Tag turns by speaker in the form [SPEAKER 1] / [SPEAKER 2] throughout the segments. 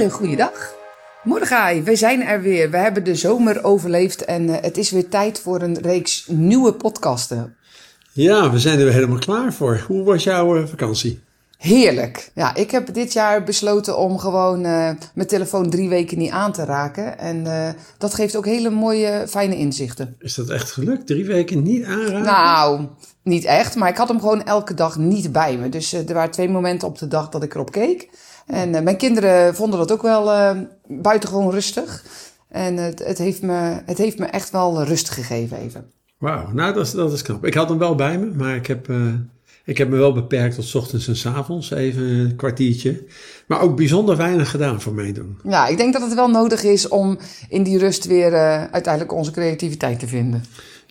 [SPEAKER 1] hele goede dag. Morgen, we zijn er weer. We hebben de zomer overleefd en eh, het is weer tijd voor een reeks nieuwe podcasten.
[SPEAKER 2] Ja, we zijn er weer helemaal klaar voor. Hoe was jouw eh, vakantie?
[SPEAKER 1] Heerlijk. Ja, ik heb dit jaar besloten om gewoon uh, mijn telefoon drie weken niet aan te raken. En uh, dat geeft ook hele mooie, fijne inzichten.
[SPEAKER 2] Is dat echt gelukt? Drie weken niet aanraken?
[SPEAKER 1] Nou, niet echt. Maar ik had hem gewoon elke dag niet bij me. Dus uh, er waren twee momenten op de dag dat ik erop keek. En mijn kinderen vonden dat ook wel buitengewoon rustig. En het, het, heeft me, het heeft me echt wel rust gegeven even.
[SPEAKER 2] Wauw, nou dat is, dat is knap. Ik had hem wel bij me, maar ik heb... Ik heb me wel beperkt tot ochtends en s avonds, even een kwartiertje. Maar ook bijzonder weinig gedaan voor mij doen.
[SPEAKER 1] Ja, ik denk dat het wel nodig is om in die rust weer uh, uiteindelijk onze creativiteit te vinden.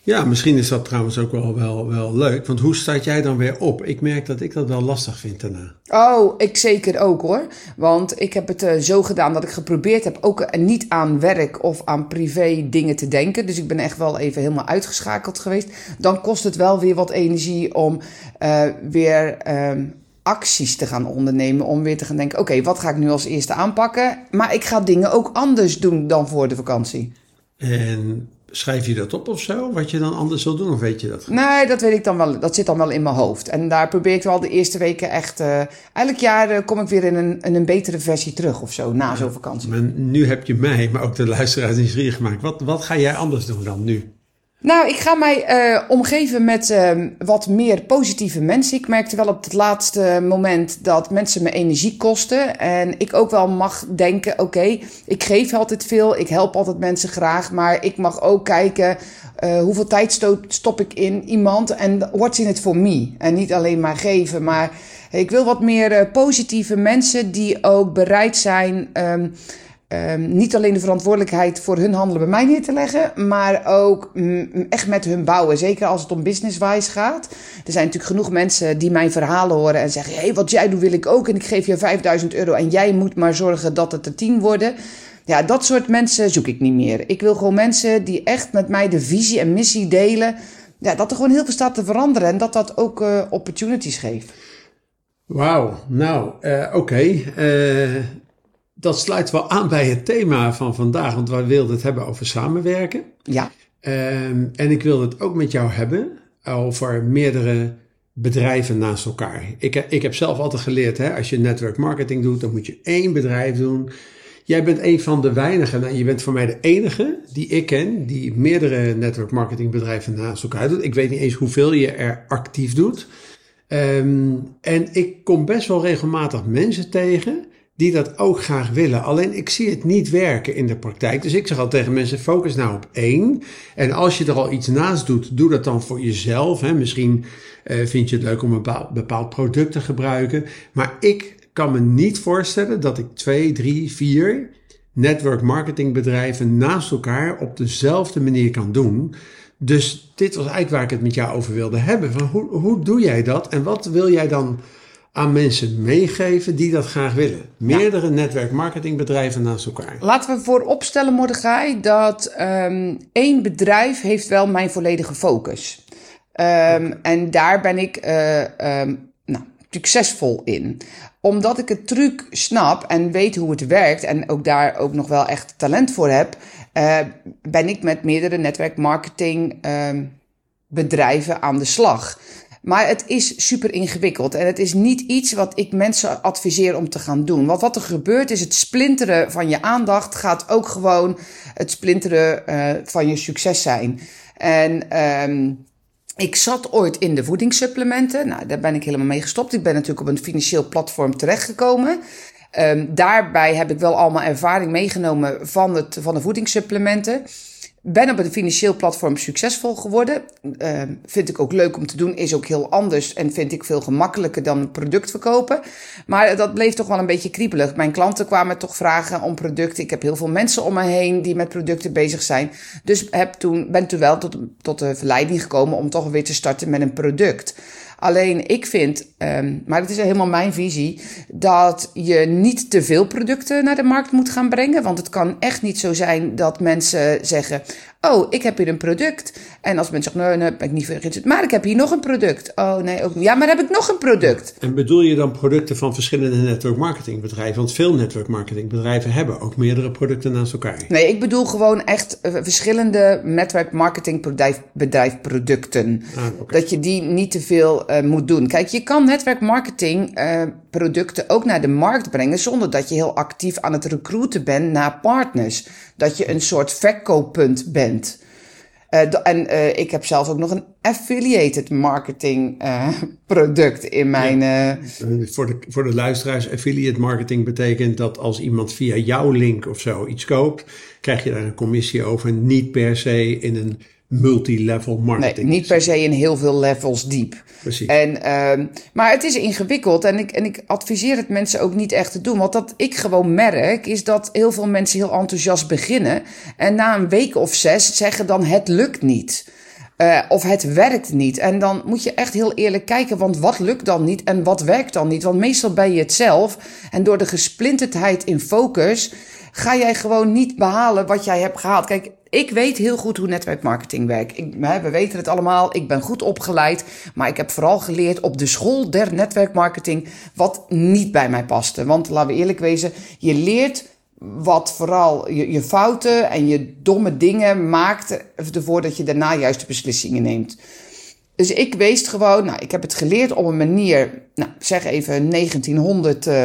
[SPEAKER 2] Ja, misschien is dat trouwens ook wel, wel, wel leuk. Want hoe start jij dan weer op? Ik merk dat ik dat wel lastig vind daarna.
[SPEAKER 1] Oh, ik zeker ook hoor. Want ik heb het uh, zo gedaan dat ik geprobeerd heb ook niet aan werk of aan privé dingen te denken. Dus ik ben echt wel even helemaal uitgeschakeld geweest. Dan kost het wel weer wat energie om uh, weer uh, acties te gaan ondernemen. Om weer te gaan denken, oké, okay, wat ga ik nu als eerste aanpakken? Maar ik ga dingen ook anders doen dan voor de vakantie.
[SPEAKER 2] En Schrijf je dat op of zo? Wat je dan anders wil doen? Of weet je dat?
[SPEAKER 1] Nee, dat weet ik dan wel. Dat zit dan wel in mijn hoofd. En daar probeer ik wel de eerste weken echt. Uh, elk jaar uh, kom ik weer in een, in een betere versie terug of zo, na zo'n vakantie.
[SPEAKER 2] Maar nu heb je mij, maar ook de luisteraars nieuwsgierig gemaakt. Wat, wat ga jij anders doen dan nu?
[SPEAKER 1] Nou, ik ga mij uh, omgeven met uh, wat meer positieve mensen. Ik merkte wel op het laatste moment dat mensen me energie kosten. En ik ook wel mag denken: oké, ik geef altijd veel, ik help altijd mensen graag. Maar ik mag ook kijken uh, hoeveel tijd stop ik in iemand en what's in it for me. En niet alleen maar geven, maar ik wil wat meer positieve mensen die ook bereid zijn. Um, Um, niet alleen de verantwoordelijkheid voor hun handelen bij mij neer te leggen, maar ook mm, echt met hun bouwen. Zeker als het om business-wise gaat. Er zijn natuurlijk genoeg mensen die mijn verhalen horen en zeggen: hey, wat jij doet wil ik ook en ik geef je 5000 euro en jij moet maar zorgen dat het er 10 worden. Ja, dat soort mensen zoek ik niet meer. Ik wil gewoon mensen die echt met mij de visie en missie delen. Ja, dat er gewoon heel veel staat te veranderen en dat dat ook uh, opportunities geeft.
[SPEAKER 2] Wauw, nou, uh, oké. Okay. Uh, dat sluit wel aan bij het thema van vandaag, want wij wilden het hebben over samenwerken.
[SPEAKER 1] Ja.
[SPEAKER 2] Um, en ik wilde het ook met jou hebben over meerdere bedrijven naast elkaar. Ik, ik heb zelf altijd geleerd, hè, als je network marketing doet, dan moet je één bedrijf doen. Jij bent een van de weinigen, nou, je bent voor mij de enige die ik ken, die meerdere network marketing bedrijven naast elkaar doet. Ik weet niet eens hoeveel je er actief doet. Um, en ik kom best wel regelmatig mensen tegen die dat ook graag willen. Alleen ik zie het niet werken in de praktijk. Dus ik zeg al tegen mensen: focus nou op één. En als je er al iets naast doet, doe dat dan voor jezelf. Hè. Misschien uh, vind je het leuk om een bepaald, bepaald product te gebruiken. Maar ik kan me niet voorstellen dat ik twee, drie, vier network marketing bedrijven naast elkaar op dezelfde manier kan doen. Dus dit was eigenlijk waar ik het met jou over wilde hebben. Van hoe, hoe doe jij dat en wat wil jij dan aan mensen meegeven die dat graag willen. Meerdere ja. netwerkmarketingbedrijven naast elkaar.
[SPEAKER 1] Laten we vooropstellen, Mordechai, dat um, één bedrijf heeft wel mijn volledige focus. Um, okay. En daar ben ik uh, um, nou, succesvol in. Omdat ik het truc snap en weet hoe het werkt en ook daar ook nog wel echt talent voor heb, uh, ben ik met meerdere netwerkmarketing bedrijven aan de slag. Maar het is super ingewikkeld en het is niet iets wat ik mensen adviseer om te gaan doen. Want wat er gebeurt is het splinteren van je aandacht gaat ook gewoon het splinteren uh, van je succes zijn. En um, ik zat ooit in de voedingssupplementen. Nou, daar ben ik helemaal mee gestopt. Ik ben natuurlijk op een financieel platform terechtgekomen. Um, daarbij heb ik wel allemaal ervaring meegenomen van, het, van de voedingssupplementen. Ben op een financieel platform succesvol geworden. Uh, vind ik ook leuk om te doen. Is ook heel anders en vind ik veel gemakkelijker dan een product verkopen. Maar dat bleef toch wel een beetje kriebelig. Mijn klanten kwamen toch vragen om producten. Ik heb heel veel mensen om me heen die met producten bezig zijn. Dus heb toen, ben toen wel tot, tot de verleiding gekomen om toch weer te starten met een product. Alleen ik vind, um, maar het is helemaal mijn visie, dat je niet te veel producten naar de markt moet gaan brengen. Want het kan echt niet zo zijn dat mensen zeggen: Oh, ik heb hier een product. En als mensen zeggen, nee, nee, ben ik niet geïnteresseerd. Maar ik heb hier nog een product. Oh, nee, ook. Ja, maar heb ik nog een product.
[SPEAKER 2] En bedoel je dan producten van verschillende network marketingbedrijven? Want veel network marketingbedrijven hebben ook meerdere producten naast elkaar.
[SPEAKER 1] Nee, ik bedoel gewoon echt uh, verschillende network marketingbedrijf producten.
[SPEAKER 2] Ah, okay.
[SPEAKER 1] Dat je die niet te veel uh, moet doen. Kijk, je kan netwerk marketing uh, producten ook naar de markt brengen zonder dat je heel actief aan het recruiten bent naar partners. Dat je een soort verkooppunt bent. Uh, en uh, ik heb zelf ook nog een affiliated marketing uh, product in mijn.
[SPEAKER 2] Ja. voor, de, voor de luisteraars, affiliate marketing betekent dat als iemand via jouw link of zo iets koopt, krijg je daar een commissie over. Niet per se in een multilevel marketing.
[SPEAKER 1] Nee, niet per se in heel veel levels diep.
[SPEAKER 2] Precies.
[SPEAKER 1] En, uh, maar het is ingewikkeld en ik, en ik adviseer het mensen ook niet echt te doen. Want wat ik gewoon merk is dat heel veel mensen heel enthousiast beginnen. En na een week of zes zeggen dan het lukt niet. Uh, of het werkt niet. En dan moet je echt heel eerlijk kijken, want wat lukt dan niet en wat werkt dan niet? Want meestal ben je het zelf. En door de gesplinterdheid in focus ga jij gewoon niet behalen wat jij hebt gehaald. Kijk, ik weet heel goed hoe netwerkmarketing werkt. Ik, we weten het allemaal. Ik ben goed opgeleid. Maar ik heb vooral geleerd op de school der netwerkmarketing wat niet bij mij paste. Want laten we eerlijk wezen, je leert wat vooral je, je fouten en je domme dingen maakt ervoor dat je daarna juiste beslissingen neemt. Dus ik wees gewoon, nou, ik heb het geleerd op een manier, nou, zeg even 1900. Uh,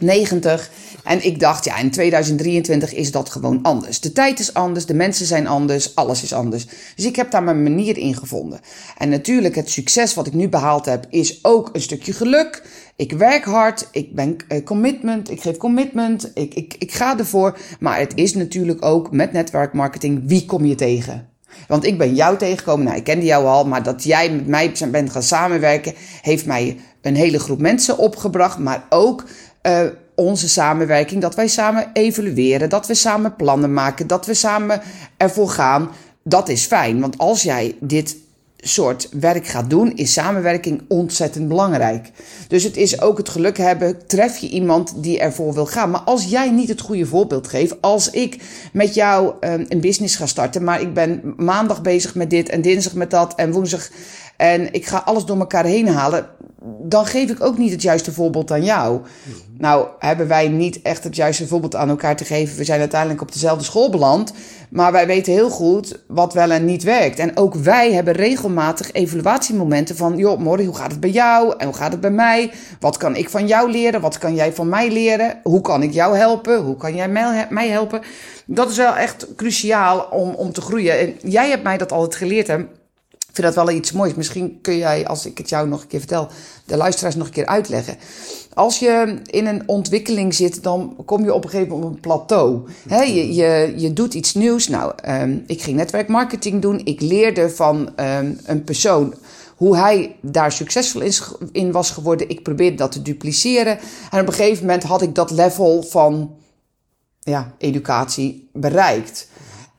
[SPEAKER 1] 90. En ik dacht, ja, in 2023 is dat gewoon anders. De tijd is anders, de mensen zijn anders, alles is anders. Dus ik heb daar mijn manier in gevonden. En natuurlijk, het succes wat ik nu behaald heb, is ook een stukje geluk. Ik werk hard, ik ben uh, commitment, ik geef commitment, ik, ik, ik ga ervoor. Maar het is natuurlijk ook met netwerkmarketing, wie kom je tegen? Want ik ben jou tegengekomen, nou, ik kende jou al, maar dat jij met mij bent gaan samenwerken, heeft mij een hele groep mensen opgebracht, maar ook uh, onze samenwerking, dat wij samen evalueren, dat we samen plannen maken, dat we samen ervoor gaan. Dat is fijn, want als jij dit soort werk gaat doen, is samenwerking ontzettend belangrijk. Dus het is ook het geluk hebben, tref je iemand die ervoor wil gaan. Maar als jij niet het goede voorbeeld geeft, als ik met jou um, een business ga starten, maar ik ben maandag bezig met dit en dinsdag met dat en woensdag en ik ga alles door elkaar heen halen, dan geef ik ook niet het juiste voorbeeld aan jou. Nou, hebben wij niet echt het juiste voorbeeld aan elkaar te geven. We zijn uiteindelijk op dezelfde school beland. Maar wij weten heel goed wat wel en niet werkt. En ook wij hebben regelmatig evaluatiemomenten van... joh, Morrie, hoe gaat het bij jou? En hoe gaat het bij mij? Wat kan ik van jou leren? Wat kan jij van mij leren? Hoe kan ik jou helpen? Hoe kan jij mij helpen? Dat is wel echt cruciaal om, om te groeien. En jij hebt mij dat altijd geleerd, hè? Ik vind dat wel iets moois. Misschien kun jij, als ik het jou nog een keer vertel, de luisteraars nog een keer uitleggen. Als je in een ontwikkeling zit, dan kom je op een gegeven moment op een plateau. He, je, je, je doet iets nieuws. Nou, um, ik ging netwerkmarketing doen. Ik leerde van um, een persoon hoe hij daar succesvol in was geworden. Ik probeerde dat te dupliceren. En op een gegeven moment had ik dat level van ja, educatie bereikt.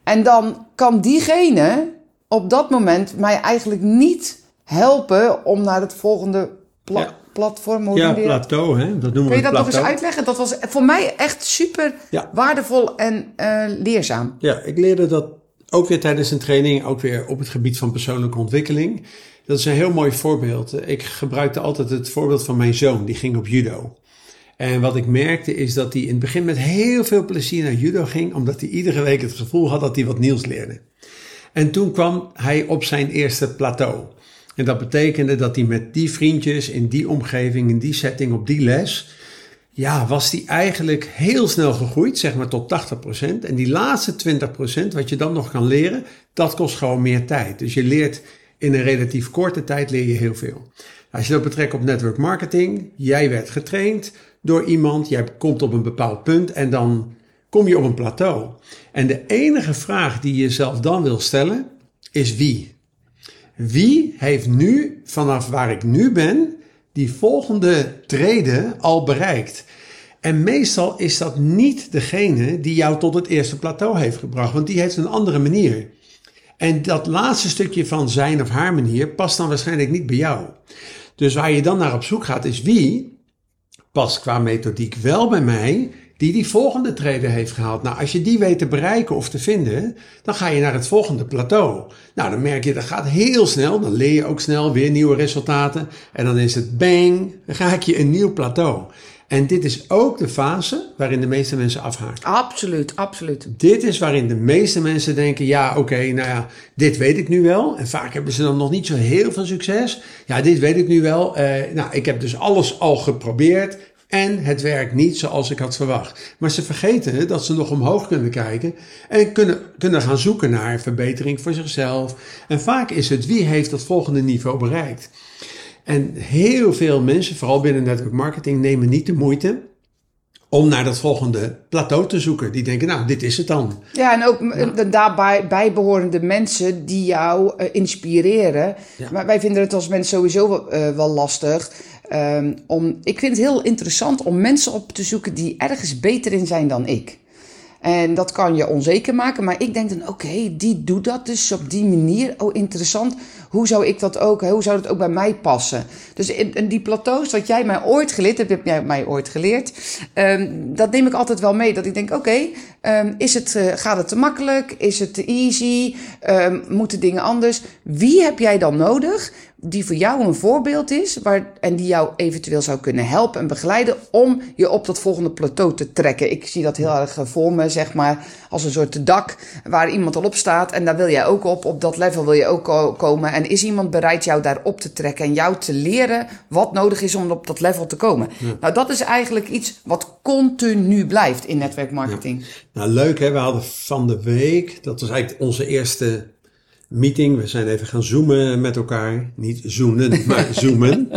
[SPEAKER 1] En dan kan diegene op dat moment mij eigenlijk niet helpen om naar het volgende pla ja. platform
[SPEAKER 2] te Ja, plateau, hè? dat noemen
[SPEAKER 1] Kun je
[SPEAKER 2] dat
[SPEAKER 1] nog eens uitleggen? Dat was voor mij echt super ja. waardevol en uh, leerzaam.
[SPEAKER 2] Ja, ik leerde dat ook weer tijdens een training, ook weer op het gebied van persoonlijke ontwikkeling. Dat is een heel mooi voorbeeld. Ik gebruikte altijd het voorbeeld van mijn zoon, die ging op judo. En wat ik merkte is dat hij in het begin met heel veel plezier naar judo ging, omdat hij iedere week het gevoel had dat hij wat nieuws leerde. En toen kwam hij op zijn eerste plateau. En dat betekende dat hij met die vriendjes in die omgeving, in die setting, op die les, ja, was hij eigenlijk heel snel gegroeid, zeg maar tot 80%. En die laatste 20%, wat je dan nog kan leren, dat kost gewoon meer tijd. Dus je leert in een relatief korte tijd leer je heel veel. Als je dat betrekt op network marketing, jij werd getraind door iemand, jij komt op een bepaald punt en dan kom je op een plateau. En de enige vraag die je jezelf dan wil stellen is wie? Wie heeft nu, vanaf waar ik nu ben, die volgende treden al bereikt? En meestal is dat niet degene die jou tot het eerste plateau heeft gebracht, want die heeft een andere manier. En dat laatste stukje van zijn of haar manier past dan waarschijnlijk niet bij jou. Dus waar je dan naar op zoek gaat is wie past qua methodiek wel bij mij die die volgende trede heeft gehaald. Nou, als je die weet te bereiken of te vinden, dan ga je naar het volgende plateau. Nou, dan merk je dat gaat heel snel. Dan leer je ook snel weer nieuwe resultaten. En dan is het bang, dan ga ik je een nieuw plateau. En dit is ook de fase waarin de meeste mensen afhaken.
[SPEAKER 1] Absoluut, absoluut.
[SPEAKER 2] Dit is waarin de meeste mensen denken: ja, oké, nou ja, dit weet ik nu wel. En vaak hebben ze dan nog niet zo heel veel succes. Ja, dit weet ik nu wel. Uh, nou, ik heb dus alles al geprobeerd. En het werkt niet zoals ik had verwacht. Maar ze vergeten dat ze nog omhoog kunnen kijken en kunnen, kunnen gaan zoeken naar verbetering voor zichzelf. En vaak is het wie heeft dat volgende niveau bereikt. En heel veel mensen, vooral binnen network marketing, nemen niet de moeite om naar dat volgende plateau te zoeken. Die denken, nou, dit is het dan.
[SPEAKER 1] Ja, en ook ja. daarbij bijbehorende mensen die jou uh, inspireren. Ja. Maar wij vinden het als mensen sowieso uh, wel lastig. Um, om, ik vind het heel interessant om mensen op te zoeken die ergens beter in zijn dan ik. En dat kan je onzeker maken, maar ik denk dan, oké, die doet dat dus op die manier. Oh, interessant. Hoe zou ik dat ook, hoe zou dat ook bij mij passen? Dus in, die plateaus, wat jij mij ooit geleerd hebt, heb jij mij ooit geleerd. Um, dat neem ik altijd wel mee. Dat ik denk, oké, um, is het, uh, gaat het te makkelijk? Is het te easy? Moeten dingen anders? Wie heb jij dan nodig die voor jou een voorbeeld is waar, en die jou eventueel zou kunnen helpen en begeleiden om je op dat volgende plateau te trekken. Ik zie dat heel erg voor me, zeg maar, als een soort dak waar iemand al op staat en daar wil jij ook op. Op dat level wil je ook ko komen. En is iemand bereid jou daar op te trekken en jou te leren wat nodig is om op dat level te komen? Ja. Nou, dat is eigenlijk iets wat continu blijft in netwerkmarketing.
[SPEAKER 2] Ja. Nou, leuk hè. We hadden van de week, dat was eigenlijk onze eerste meeting. We zijn even gaan zoomen met elkaar. Niet zoomen, maar zoomen.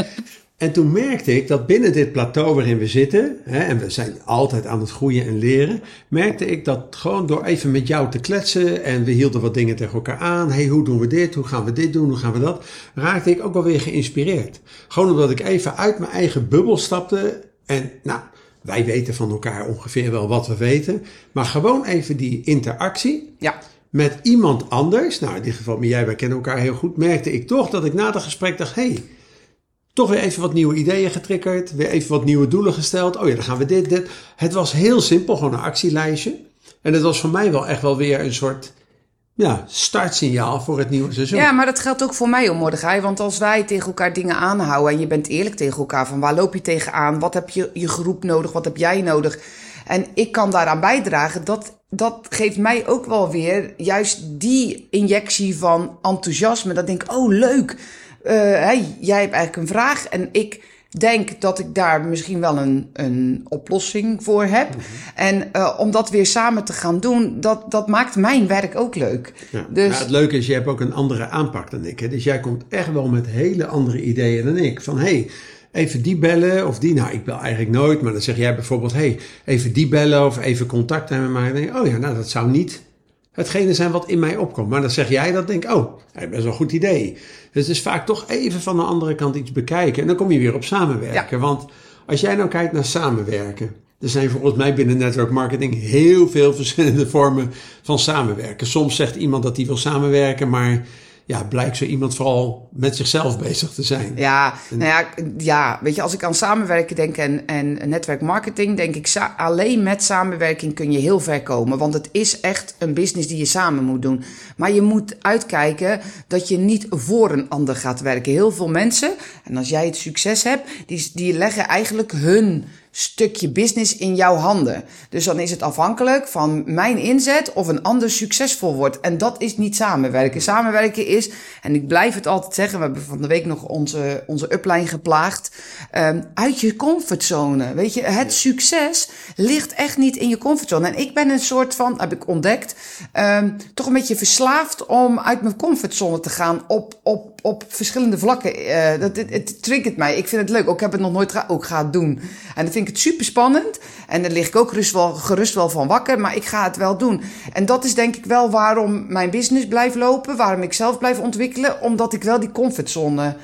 [SPEAKER 2] En toen merkte ik dat binnen dit plateau waarin we zitten, hè, en we zijn altijd aan het groeien en leren, merkte ik dat gewoon door even met jou te kletsen en we hielden wat dingen tegen elkaar aan. hey, hoe doen we dit? Hoe gaan we dit doen? Hoe gaan we dat? Raakte ik ook wel weer geïnspireerd. Gewoon omdat ik even uit mijn eigen bubbel stapte en nou, wij weten van elkaar ongeveer wel wat we weten, maar gewoon even die interactie.
[SPEAKER 1] Ja
[SPEAKER 2] met iemand anders, nou in dit geval met jij, wij kennen elkaar heel goed, merkte ik toch dat ik na het gesprek dacht, hé, hey, toch weer even wat nieuwe ideeën getriggerd, weer even wat nieuwe doelen gesteld. Oh ja, dan gaan we dit, dit. Het was heel simpel, gewoon een actielijstje. En het was voor mij wel echt wel weer een soort ja, startsignaal voor het nieuwe seizoen.
[SPEAKER 1] Ja, maar dat geldt ook voor mij, Mordechai. Want als wij tegen elkaar dingen aanhouden en je bent eerlijk tegen elkaar van waar loop je tegenaan, wat heb je je groep nodig, wat heb jij nodig. En ik kan daaraan bijdragen, dat dat geeft mij ook wel weer juist die injectie van enthousiasme. Dat ik denk, oh leuk, uh, hey, jij hebt eigenlijk een vraag en ik denk dat ik daar misschien wel een, een oplossing voor heb. Mm -hmm. En uh, om dat weer samen te gaan doen, dat, dat maakt mijn werk ook leuk.
[SPEAKER 2] Ja. Dus... Ja, het leuke is, je hebt ook een andere aanpak dan ik. Hè? Dus jij komt echt wel met hele andere ideeën dan ik. Van hey, even die bellen of die. Nou, ik bel eigenlijk nooit, maar dan zeg jij bijvoorbeeld: hey, even die bellen of even contact hebben met mij. Dan denk ik, oh ja, nou, dat zou niet hetgene zijn wat in mij opkomt. Maar dan zeg jij dat, denk ik, oh, best wel een goed idee. Dus het is vaak toch even van de andere kant iets bekijken. En dan kom je weer op samenwerken. Ja. Want als jij nou kijkt naar samenwerken. Er zijn volgens mij binnen network marketing heel veel verschillende vormen van samenwerken. Soms zegt iemand dat hij wil samenwerken, maar ja, blijkt zo iemand vooral met zichzelf bezig te zijn.
[SPEAKER 1] Ja, nou ja, ja, weet je, als ik aan samenwerken denk en, en netwerkmarketing, denk ik alleen met samenwerking kun je heel ver komen. Want het is echt een business die je samen moet doen. Maar je moet uitkijken dat je niet voor een ander gaat werken. Heel veel mensen, en als jij het succes hebt, die, die leggen eigenlijk hun stukje business in jouw handen. Dus dan is het afhankelijk van mijn inzet of een ander succesvol wordt. En dat is niet samenwerken. Samenwerken is, en ik blijf het altijd zeggen, we hebben van de week nog onze, onze upline geplaagd, um, uit je comfortzone. Weet je, het succes ligt echt niet in je comfortzone. En ik ben een soort van, heb ik ontdekt, um, toch een beetje verslaafd om uit mijn comfortzone te gaan op, op, op verschillende vlakken. Uh, dat, het, het triggert mij. Ik vind het leuk. Ook ik heb het nog nooit ga, ook gaan doen. En dat ik het super spannend. En daar lig ik ook gerust wel, gerust wel van wakker, maar ik ga het wel doen. En dat is denk ik wel waarom mijn business blijft lopen, waarom ik zelf blijf ontwikkelen, omdat ik wel die comfortzone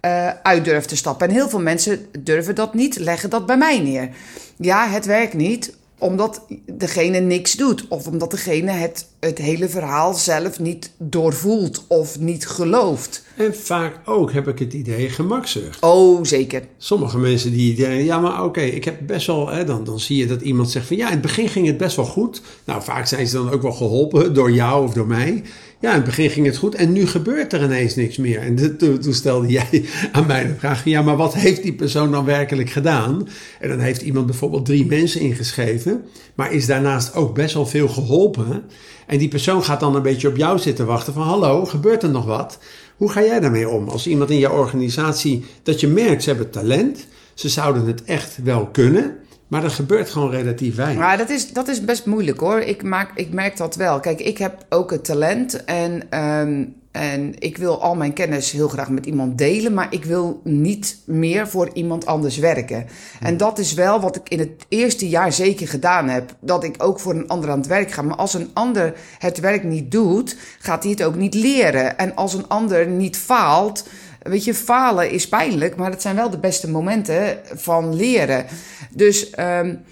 [SPEAKER 1] uh, uit durf te stappen. En heel veel mensen durven dat niet, leggen dat bij mij neer. Ja, het werkt niet omdat degene niks doet of omdat degene het het hele verhaal zelf niet doorvoelt of niet gelooft.
[SPEAKER 2] En vaak ook heb ik het idee gemakzucht.
[SPEAKER 1] Oh, zeker.
[SPEAKER 2] Sommige mensen die denken, ja maar oké, ik heb best wel, hè, dan, dan zie je dat iemand zegt van ja, in het begin ging het best wel goed. Nou, vaak zijn ze dan ook wel geholpen door jou of door mij. Ja, in het begin ging het goed en nu gebeurt er ineens niks meer. En toen, toen stelde jij aan mij de vraag, ja maar wat heeft die persoon dan werkelijk gedaan? En dan heeft iemand bijvoorbeeld drie mensen ingeschreven, maar is daarnaast ook best wel veel geholpen. En die persoon gaat dan een beetje op jou zitten wachten van hallo, gebeurt er nog wat? Hoe ga jij daarmee om? Als iemand in jouw organisatie, dat je merkt, ze hebben talent, ze zouden het echt wel kunnen, maar er gebeurt gewoon relatief weinig.
[SPEAKER 1] Maar dat is, dat is best moeilijk hoor. Ik, maak, ik merk dat wel. Kijk, ik heb ook het talent en, ehm, en ik wil al mijn kennis heel graag met iemand delen, maar ik wil niet meer voor iemand anders werken. En dat is wel wat ik in het eerste jaar zeker gedaan heb. Dat ik ook voor een ander aan het werk ga. Maar als een ander het werk niet doet, gaat hij het ook niet leren. En als een ander niet faalt. Weet je, falen is pijnlijk, maar het zijn wel de beste momenten van leren. Dus, um,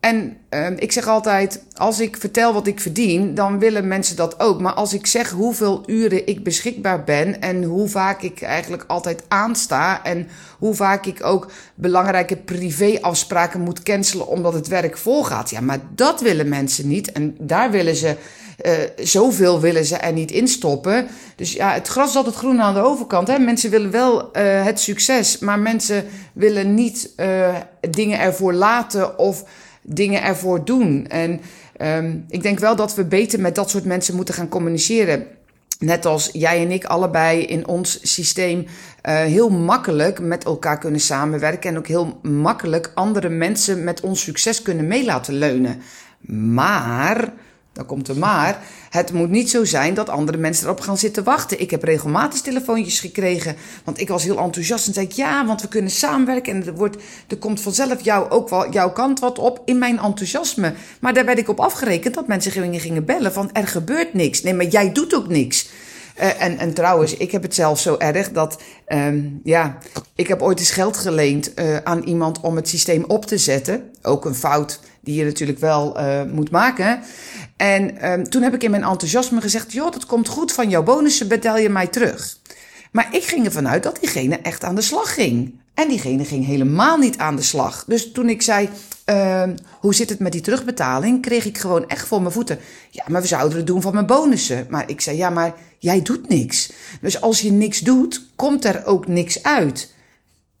[SPEAKER 1] en um, ik zeg altijd, als ik vertel wat ik verdien, dan willen mensen dat ook. Maar als ik zeg hoeveel uren ik beschikbaar ben en hoe vaak ik eigenlijk altijd aansta en hoe vaak ik ook belangrijke privéafspraken moet cancelen omdat het werk volgaat. Ja, maar dat willen mensen niet en daar willen ze uh, zoveel willen ze er niet instoppen. Dus ja, het gras is altijd groen aan de overkant. Hè? Mensen willen wel uh, het succes, maar mensen willen niet uh, dingen ervoor laten of dingen ervoor doen. En um, ik denk wel dat we beter met dat soort mensen moeten gaan communiceren. Net als jij en ik allebei in ons systeem heel makkelijk met elkaar kunnen samenwerken. En ook heel makkelijk andere mensen met ons succes kunnen mee laten leunen. Maar dan komt er maar. Het moet niet zo zijn dat andere mensen erop gaan zitten wachten. Ik heb regelmatig telefoontjes gekregen. Want ik was heel enthousiast en zei ik ja, want we kunnen samenwerken. En er, wordt, er komt vanzelf jou, ook wel jouw kant wat op in mijn enthousiasme. Maar daar werd ik op afgerekend dat mensen gingen, gingen bellen van er gebeurt niks. Nee, maar jij doet ook niks. Uh, en, en trouwens, ik heb het zelf zo erg dat, um, ja, ik heb ooit eens geld geleend uh, aan iemand om het systeem op te zetten. Ook een fout die je natuurlijk wel uh, moet maken. En um, toen heb ik in mijn enthousiasme gezegd: joh, dat komt goed van jouw bonussen, betel je mij terug. Maar ik ging ervan uit dat diegene echt aan de slag ging. En diegene ging helemaal niet aan de slag. Dus toen ik zei: uh, Hoe zit het met die terugbetaling? kreeg ik gewoon echt voor mijn voeten. Ja, maar we zouden het doen van mijn bonussen. Maar ik zei: Ja, maar jij doet niks. Dus als je niks doet, komt er ook niks uit.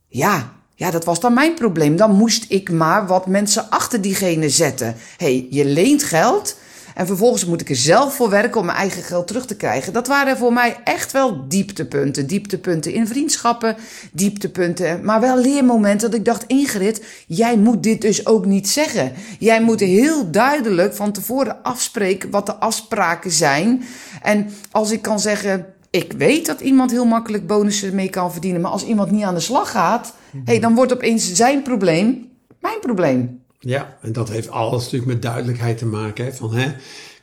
[SPEAKER 1] Ja, ja, dat was dan mijn probleem. Dan moest ik maar wat mensen achter diegene zetten. Hey, je leent geld. En vervolgens moet ik er zelf voor werken om mijn eigen geld terug te krijgen. Dat waren voor mij echt wel dieptepunten. Dieptepunten in vriendschappen, dieptepunten. Maar wel leermomenten dat ik dacht, Ingrid, jij moet dit dus ook niet zeggen. Jij moet heel duidelijk van tevoren afspreken wat de afspraken zijn. En als ik kan zeggen, ik weet dat iemand heel makkelijk bonussen mee kan verdienen. Maar als iemand niet aan de slag gaat, hey, dan wordt opeens zijn probleem mijn probleem.
[SPEAKER 2] Ja, en dat heeft alles natuurlijk met duidelijkheid te maken. Hè? Van, hè,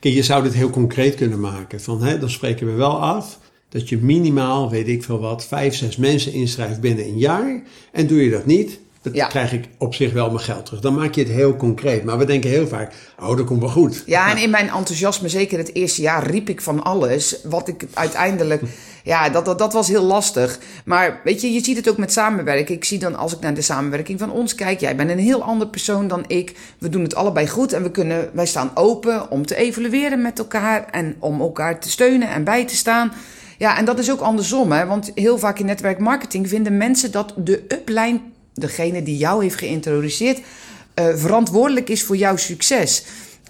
[SPEAKER 2] kijk, je zou dit heel concreet kunnen maken. Van, hè, dan spreken we wel af dat je minimaal, weet ik veel wat, vijf, zes mensen inschrijft binnen een jaar. En doe je dat niet, dan ja. krijg ik op zich wel mijn geld terug. Dan maak je het heel concreet. Maar we denken heel vaak, oh, dat komt wel goed.
[SPEAKER 1] Ja, en in mijn enthousiasme, zeker het eerste jaar, riep ik van alles. Wat ik uiteindelijk... Ja, dat, dat, dat was heel lastig. Maar weet je, je ziet het ook met samenwerken. Ik zie dan als ik naar de samenwerking van ons kijk. Jij bent een heel ander persoon dan ik. We doen het allebei goed en we kunnen, wij staan open om te evalueren met elkaar. En om elkaar te steunen en bij te staan. Ja, en dat is ook andersom. Hè? Want heel vaak in netwerkmarketing vinden mensen dat de upline degene die jou heeft geïntroduceerd, uh, verantwoordelijk is voor jouw succes.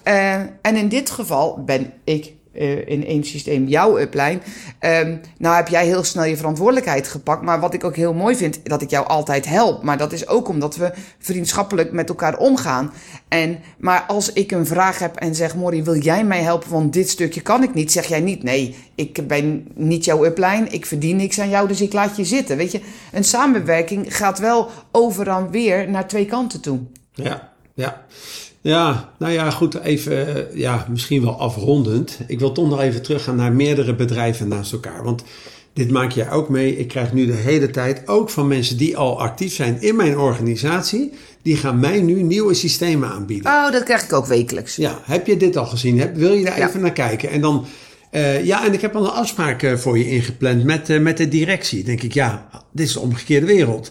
[SPEAKER 1] Uh, en in dit geval ben ik uh, in één systeem jouw upline. Um, nou heb jij heel snel je verantwoordelijkheid gepakt. Maar wat ik ook heel mooi vind, dat ik jou altijd help. Maar dat is ook omdat we vriendschappelijk met elkaar omgaan. En, maar als ik een vraag heb en zeg, Mori, wil jij mij helpen? Want dit stukje kan ik niet. Zeg jij niet, nee, ik ben niet jouw upline. Ik verdien niks aan jou, dus ik laat je zitten. Weet je, een samenwerking gaat wel over en weer naar twee kanten toe.
[SPEAKER 2] Ja, ja. Ja, nou ja, goed, even, ja, misschien wel afrondend. Ik wil toch nog even teruggaan naar meerdere bedrijven naast elkaar. Want Dit maak jij ook mee. Ik krijg nu de hele tijd ook van mensen die al actief zijn in mijn organisatie. Die gaan mij nu nieuwe systemen aanbieden.
[SPEAKER 1] Oh, dat krijg ik ook wekelijks.
[SPEAKER 2] Ja, heb je dit al gezien? Heb, wil je daar
[SPEAKER 1] Ja.
[SPEAKER 2] even naar kijken? En dan, eh, ja, en ik heb al een afspraak eh, voor je ingepland met, eh, met de directie. Denk ik, ja, dit is de omgekeerde wereld.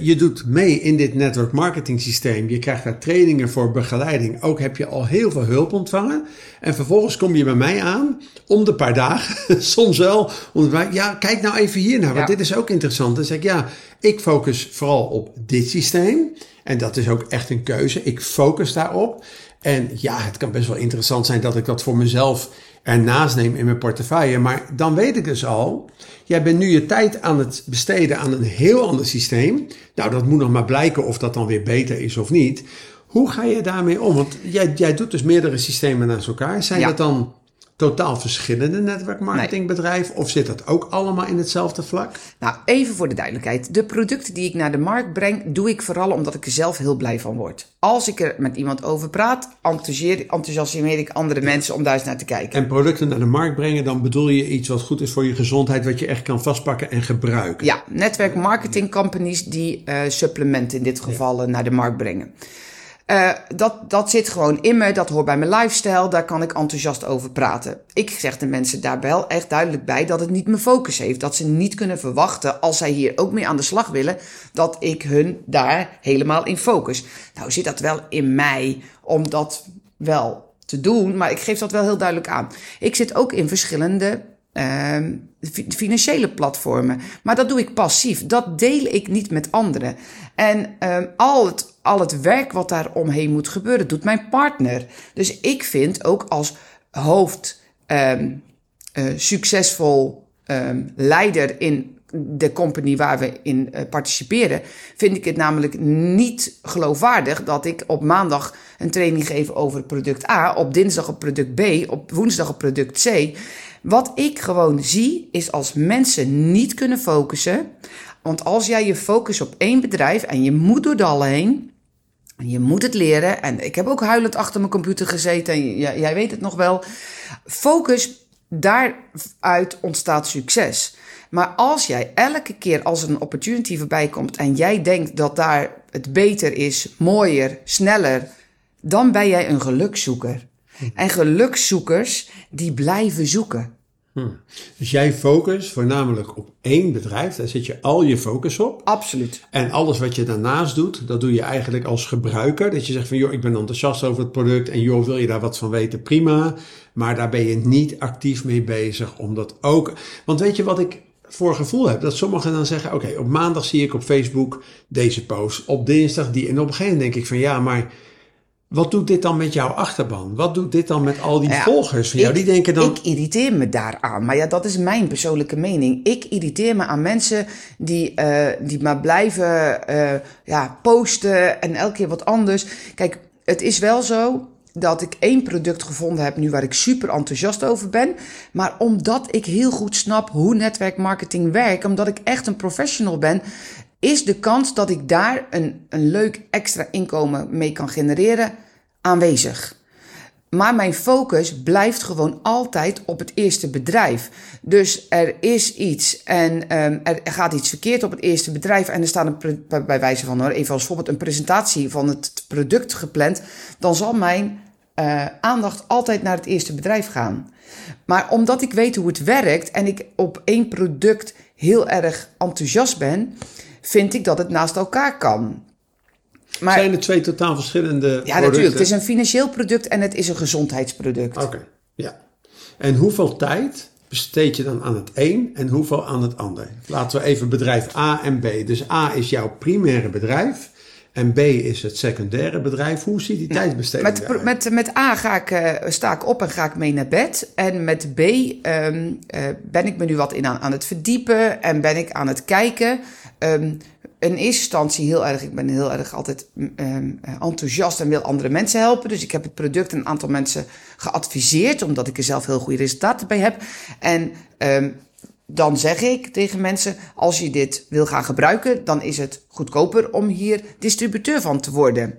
[SPEAKER 2] Je doet mee in dit network marketing systeem. Je krijgt daar trainingen voor begeleiding. Ook heb je al heel veel hulp ontvangen. En vervolgens kom je bij mij aan, om de paar dagen, soms wel. Om de ja, kijk nou even hier naar, want dit is ook interessant. Dan zeg ik, ja, ik focus vooral op dit systeem. En dat is ook echt een keuze. Ik focus daarop. En ja, het kan best wel interessant zijn dat ik dat voor mezelf ernaast neem in mijn portefeuille. Maar dan weet ik dus al, jij bent nu je tijd aan het besteden aan een heel ander systeem. Nou, dat moet nog maar blijken of dat dan weer beter is of niet. Hoe ga je daarmee om? Want jij, jij doet dus meerdere systemen naast elkaar. Zijn
[SPEAKER 1] Ja.
[SPEAKER 2] dat dan totaal verschillende netwerkmarketingbedrijven? Of zit dat ook allemaal in hetzelfde vlak?
[SPEAKER 1] Nou, even voor de duidelijkheid. De producten die ik naar de markt breng, doe ik vooral omdat ik er zelf heel blij van word. Als ik er met iemand over praat, enthousiasmeer ik andere mensen om daar eens naar te kijken.
[SPEAKER 2] En producten naar de markt brengen, dan bedoel je iets wat goed is voor je gezondheid, wat je echt kan vastpakken en gebruiken.
[SPEAKER 1] Ja, netwerk marketing companies die eh, supplementen in dit geval eh, naar de markt brengen. Eh, dat, dat zit gewoon in me, dat hoort bij mijn lifestyle, daar kan ik enthousiast over praten. Ik zeg de mensen daar wel echt duidelijk bij dat het niet mijn focus heeft. Dat ze niet kunnen verwachten, als zij hier ook mee aan de slag willen, dat ik hun daar helemaal in focus. Nou zit dat wel in mij om dat wel te doen, maar ik geef dat wel heel duidelijk aan. Ik zit ook in verschillende fi- financiële platformen. Maar dat doe ik passief. Dat deel ik niet met anderen. En ehm, al, het, al het werk wat daar omheen moet gebeuren, doet mijn partner. Dus ik vind ook als hoofd eh, succesvol ehm, leider in de company waar we in eh, participeren, vind ik het namelijk niet geloofwaardig dat ik op maandag een training geef over product A, op dinsdag op product B, op woensdag op product C. Wat ik gewoon zie is als mensen niet kunnen focussen, want als jij je focust op één bedrijf en je moet door hallen heen, je moet het leren. En ik heb ook huilend achter mijn computer gezeten. En j- jij weet het nog wel. Focus, daaruit ontstaat succes. Maar als jij elke keer als er een opportunity voorbij komt en jij denkt dat daar het beter is, mooier, sneller, dan ben jij een gelukzoeker. En gelukzoekers, die blijven zoeken.
[SPEAKER 2] Dus jij focust voornamelijk op één bedrijf, daar zet je al je focus op.
[SPEAKER 1] Absoluut.
[SPEAKER 2] En alles wat je daarnaast doet, dat doe je eigenlijk als gebruiker. Dat je zegt van, joh, ik ben enthousiast over het product en joh, wil je daar wat van weten? Prima. Maar daar ben je niet actief mee bezig om dat ook... Want weet je wat ik voor gevoel heb? Dat sommigen dan zeggen, oké, op maandag zie ik op Facebook deze post. Op dinsdag die. En op een gegeven moment denk ik van, ja, maar... Wat doet dit dan met jouw achterban? Wat doet dit dan met al die
[SPEAKER 1] Ja,
[SPEAKER 2] volgers van jou?
[SPEAKER 1] ik-
[SPEAKER 2] Die denken dan,
[SPEAKER 1] Ik irriteer me daaraan. Maar ja, dat is mijn persoonlijke mening. Ik irriteer me aan mensen die, eh, die maar blijven eh, ja, posten en elke keer wat anders. Kijk, het is wel zo dat ik één product gevonden heb nu waar ik super enthousiast over ben. Maar omdat ik heel goed snap hoe netwerkmarketing werkt, omdat ik echt een professional ben, is de kans dat ik daar een, een leuk extra inkomen mee kan genereren aanwezig. Maar mijn focus blijft gewoon altijd op het eerste bedrijf. Dus er is iets en ehm, er gaat iets verkeerd op het eerste bedrijf. En er staat een, bij wijze van, hoor, even als voorbeeld, een presentatie van het product gepland. Dan zal mijn eh, aandacht altijd naar het eerste bedrijf gaan. Maar omdat ik weet hoe het werkt en ik op één product heel erg enthousiast ben, vind ik dat het naast elkaar kan. Maar
[SPEAKER 2] zijn er twee totaal verschillende
[SPEAKER 1] ja,
[SPEAKER 2] producten?
[SPEAKER 1] natuurlijk. Het is een financieel product en het is een gezondheidsproduct.
[SPEAKER 2] Oké, ja. En hoeveel tijd besteed je dan aan het een en hoeveel aan het ander? Laten we even bedrijf A en B. Dus A is jouw primaire bedrijf en B is het secundaire bedrijf. Hoe ziet die tijdbesteding
[SPEAKER 1] Met, met, met A ga ik, eh, sta ik op en ga ik mee naar bed. En met B ehm, eh, ben ik me nu wat in aan, aan het verdiepen en ben ik aan het kijken. Ehm, in eerste instantie heel erg, ik ben heel erg altijd mm, ehm, enthousiast en wil andere mensen helpen. Dus ik heb het product een aantal mensen geadviseerd, omdat ik er zelf heel goede resultaten bij heb. En dan zeg ik tegen mensen: als je dit wil gaan gebruiken, dan is het goedkoper om hier distributeur van te worden.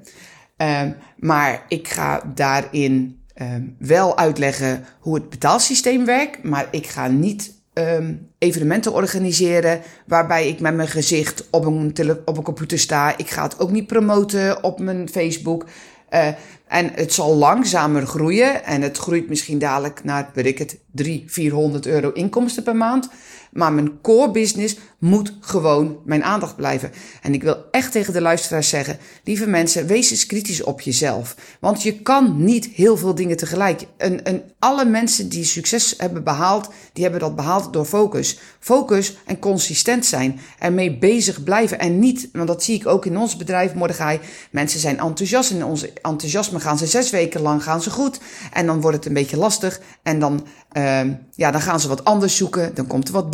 [SPEAKER 1] Ehm, maar ik ga daarin ehm, wel uitleggen hoe het betaalsysteem werkt, maar ik ga niet ehm, evenementen organiseren waarbij ik met mijn gezicht op een, op een computer sta. Ik ga het ook niet promoten op mijn Facebook. Eh, en het zal langzamer groeien. En het groeit misschien dadelijk naar, weet ik het, 300, 400 euro inkomsten per maand. Maar mijn core business moet gewoon mijn aandacht blijven. En ik wil echt tegen de luisteraars zeggen: lieve mensen, wees eens kritisch op jezelf. Want je kan niet heel veel dingen tegelijk. En, en alle mensen die succes hebben behaald, die hebben dat behaald door focus. Focus en consistent zijn. Ermee bezig blijven. En niet, want dat zie ik ook in ons bedrijf, Mordechai. Mensen zijn enthousiast. En ons enthousiasme gaan ze zes weken lang gaan ze goed. En dan wordt het een beetje lastig. En dan, uh, ja, dan gaan ze wat anders zoeken. Dan komt er wat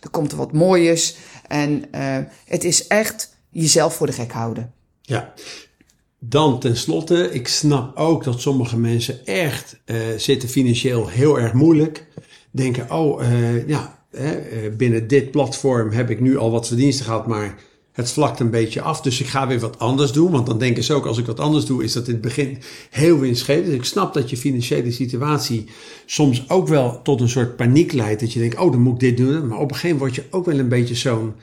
[SPEAKER 1] Dan komt er wat mooiers. En uh, het is echt jezelf voor de gek houden.
[SPEAKER 2] Ja. Dan tenslotte, ik snap ook dat sommige mensen echt uh, zitten financieel heel erg moeilijk. Denken, oh uh, ja, binnen dit platform heb ik nu al wat verdiensten gehad, maar het vlakt een beetje af. Dus ik ga weer wat anders doen. Want dan denken ze ook, als ik wat anders doe, is dat in het begin heel winstgevend. Dus ik snap dat je financiële situatie soms ook wel tot een soort paniek leidt. Dat je denkt, oh, dan moet ik dit doen. Maar op een gegeven moment word je ook wel een beetje zo'n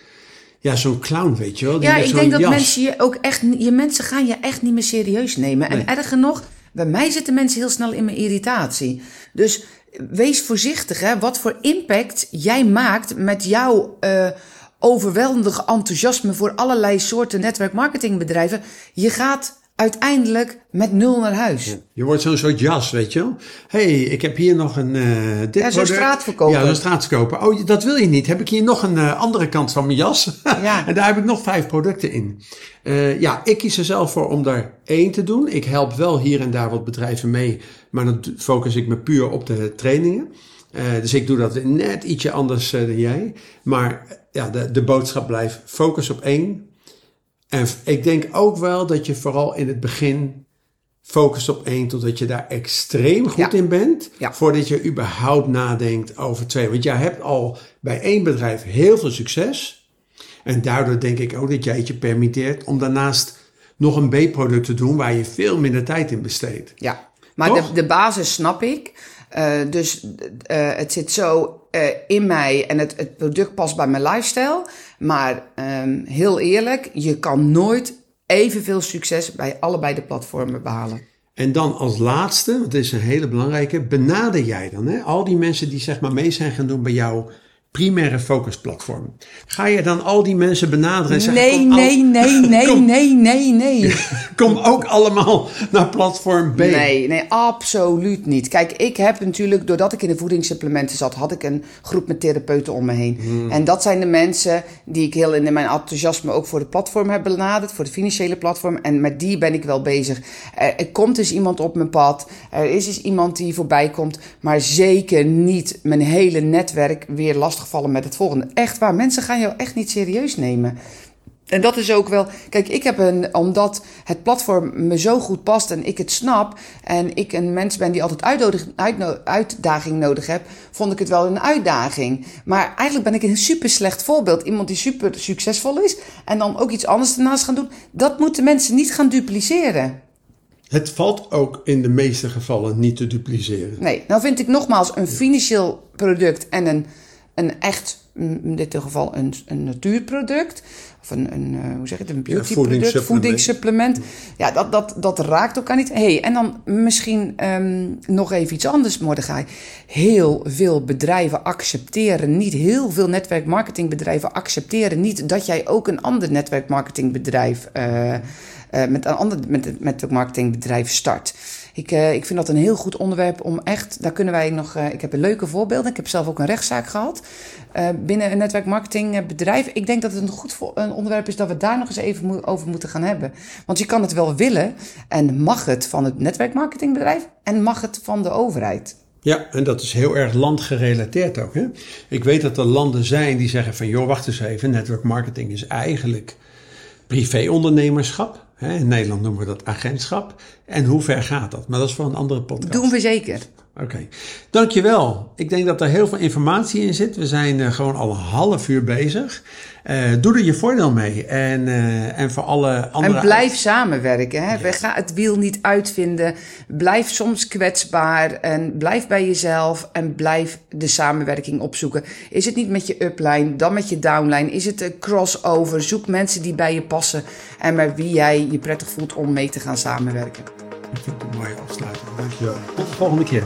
[SPEAKER 2] ja, zo'n clown, weet je wel.
[SPEAKER 1] Die ja, ik denk dat jas. mensen je ook echt, je mensen gaan je echt niet meer serieus nemen. En erger nog, bij mij zitten mensen heel snel in mijn irritatie. Dus wees voorzichtig, hè, wat voor impact jij maakt met jouw uh, overweldigende enthousiasme voor allerlei soorten netwerkmarketingbedrijven. Je gaat uiteindelijk met nul naar huis.
[SPEAKER 2] Je wordt zo'n soort jas, weet je wel. hey, ik heb hier nog een uh, dit
[SPEAKER 1] Ja, zo'n straatverkoper.
[SPEAKER 2] Ja, zo'n straatverkoper. Oh, dat wil je niet. Heb ik hier nog een uh, andere kant van mijn jas. Ja. en daar heb ik nog vijf producten in. Uh, ja, ik kies er zelf voor om daar één te doen. Ik help wel hier en daar wat bedrijven mee. Maar dan focus ik me puur op de trainingen. Uh, dus ik doe dat net ietsje anders uh, dan jij. Maar ja, de, de boodschap blijft focus op één. En ik denk ook wel dat je vooral in het begin focust op één, totdat je daar extreem goed ja. in bent. Ja. Voordat je überhaupt nadenkt over twee. Want jij hebt al bij één bedrijf heel veel succes. En daardoor denk ik ook dat jij het je permitteert om daarnaast nog een B-product te doen waar je veel minder tijd in besteedt.
[SPEAKER 1] Ja, maar de, de basis snap ik. Uh, dus uh, het zit zo uh, in mij en het, het product past bij mijn lifestyle. Maar um, heel eerlijk, je kan nooit evenveel succes bij allebei de platformen behalen.
[SPEAKER 2] En dan als laatste, dit is een hele belangrijke, benader jij dan hè? al die mensen die zeg maar mee zijn gaan doen bij jou primaire focusplatform. Ga je dan al die mensen benaderen en zeggen...
[SPEAKER 1] Nee, nee, nee, nee, kom, nee, nee, nee.
[SPEAKER 2] kom ook allemaal naar platform B.
[SPEAKER 1] Nee, nee, absoluut niet. Kijk, ik heb natuurlijk, doordat ik in de voedingssupplementen zat... had ik een groep met therapeuten om me heen. Hmm. En dat zijn de mensen die ik heel in mijn enthousiasme... ook voor de platform heb benaderd, voor de financiële platform. En met die ben ik wel bezig. Er, er komt dus iemand op mijn pad. Er is dus iemand die voorbij komt. Maar zeker niet mijn hele netwerk weer lastig gevallen met het volgende. Echt waar, mensen gaan jou echt niet serieus nemen. En dat is ook wel. Kijk, ik heb een. Omdat het platform me zo goed past en ik het snap. En ik een mens ben die altijd uitdaging, uitdaging nodig heb. Vond ik het wel een uitdaging. Maar eigenlijk ben ik een super slecht voorbeeld. Iemand die super succesvol is. En dan ook iets anders ernaast gaan doen. Dat moeten mensen niet gaan dupliceren.
[SPEAKER 2] Het valt ook in de meeste gevallen niet te dupliceren.
[SPEAKER 1] Nee, nou vind ik nogmaals een financieel product en een een echt, in dit geval een, een natuurproduct. Of een, een uh, hoe zeg je het, een beautyproduct, ja, voedingssupplement. Ja, dat, dat, dat raakt elkaar niet. hey, en dan misschien um, nog even iets anders, Mordechai. Heel veel bedrijven accepteren niet, heel veel netwerkmarketingbedrijven accepteren niet dat jij ook een ander netwerkmarketingbedrijf, uh, uh, met een ander netwerkmarketingbedrijf start. Ik, uh, ik vind dat een heel goed onderwerp om echt, daar kunnen wij nog, uh, ik heb een leuke voorbeelden. Ik heb zelf ook een rechtszaak gehad uh, binnen een netwerkmarketingbedrijf. Ik denk dat het een goed een onderwerp is dat we daar nog eens even over moeten gaan hebben. Want je kan het wel willen en mag het van het netwerkmarketingbedrijf en mag het van de overheid.
[SPEAKER 2] Ja, en dat is heel erg landgerelateerd ook. Hè? Ik weet dat er landen zijn die zeggen van joh, wacht eens even, netwerkmarketing is eigenlijk privéondernemerschap. In Nederland noemen we dat agentschap. En hoe ver gaat dat? Maar dat is voor een andere podcast.
[SPEAKER 1] Doen we zeker.
[SPEAKER 2] Oké, dankjewel. Ik denk dat er heel veel informatie in zit. We zijn uh, gewoon al een half uur bezig. Uh, doe er je voordeel mee. En, uh, en voor alle andere...
[SPEAKER 1] En blijf samenwerken. Hè? Yes. We gaan het wiel niet uitvinden. Blijf soms kwetsbaar. En blijf bij jezelf. En blijf de samenwerking opzoeken. Is het niet met je upline, dan met je downline? Is het een crossover? Zoek mensen die bij je passen. En met wie jij je prettig voelt om mee te gaan samenwerken.
[SPEAKER 2] Ik vind het een mooie afsluiting. Dankjewel. Tot de volgende keer.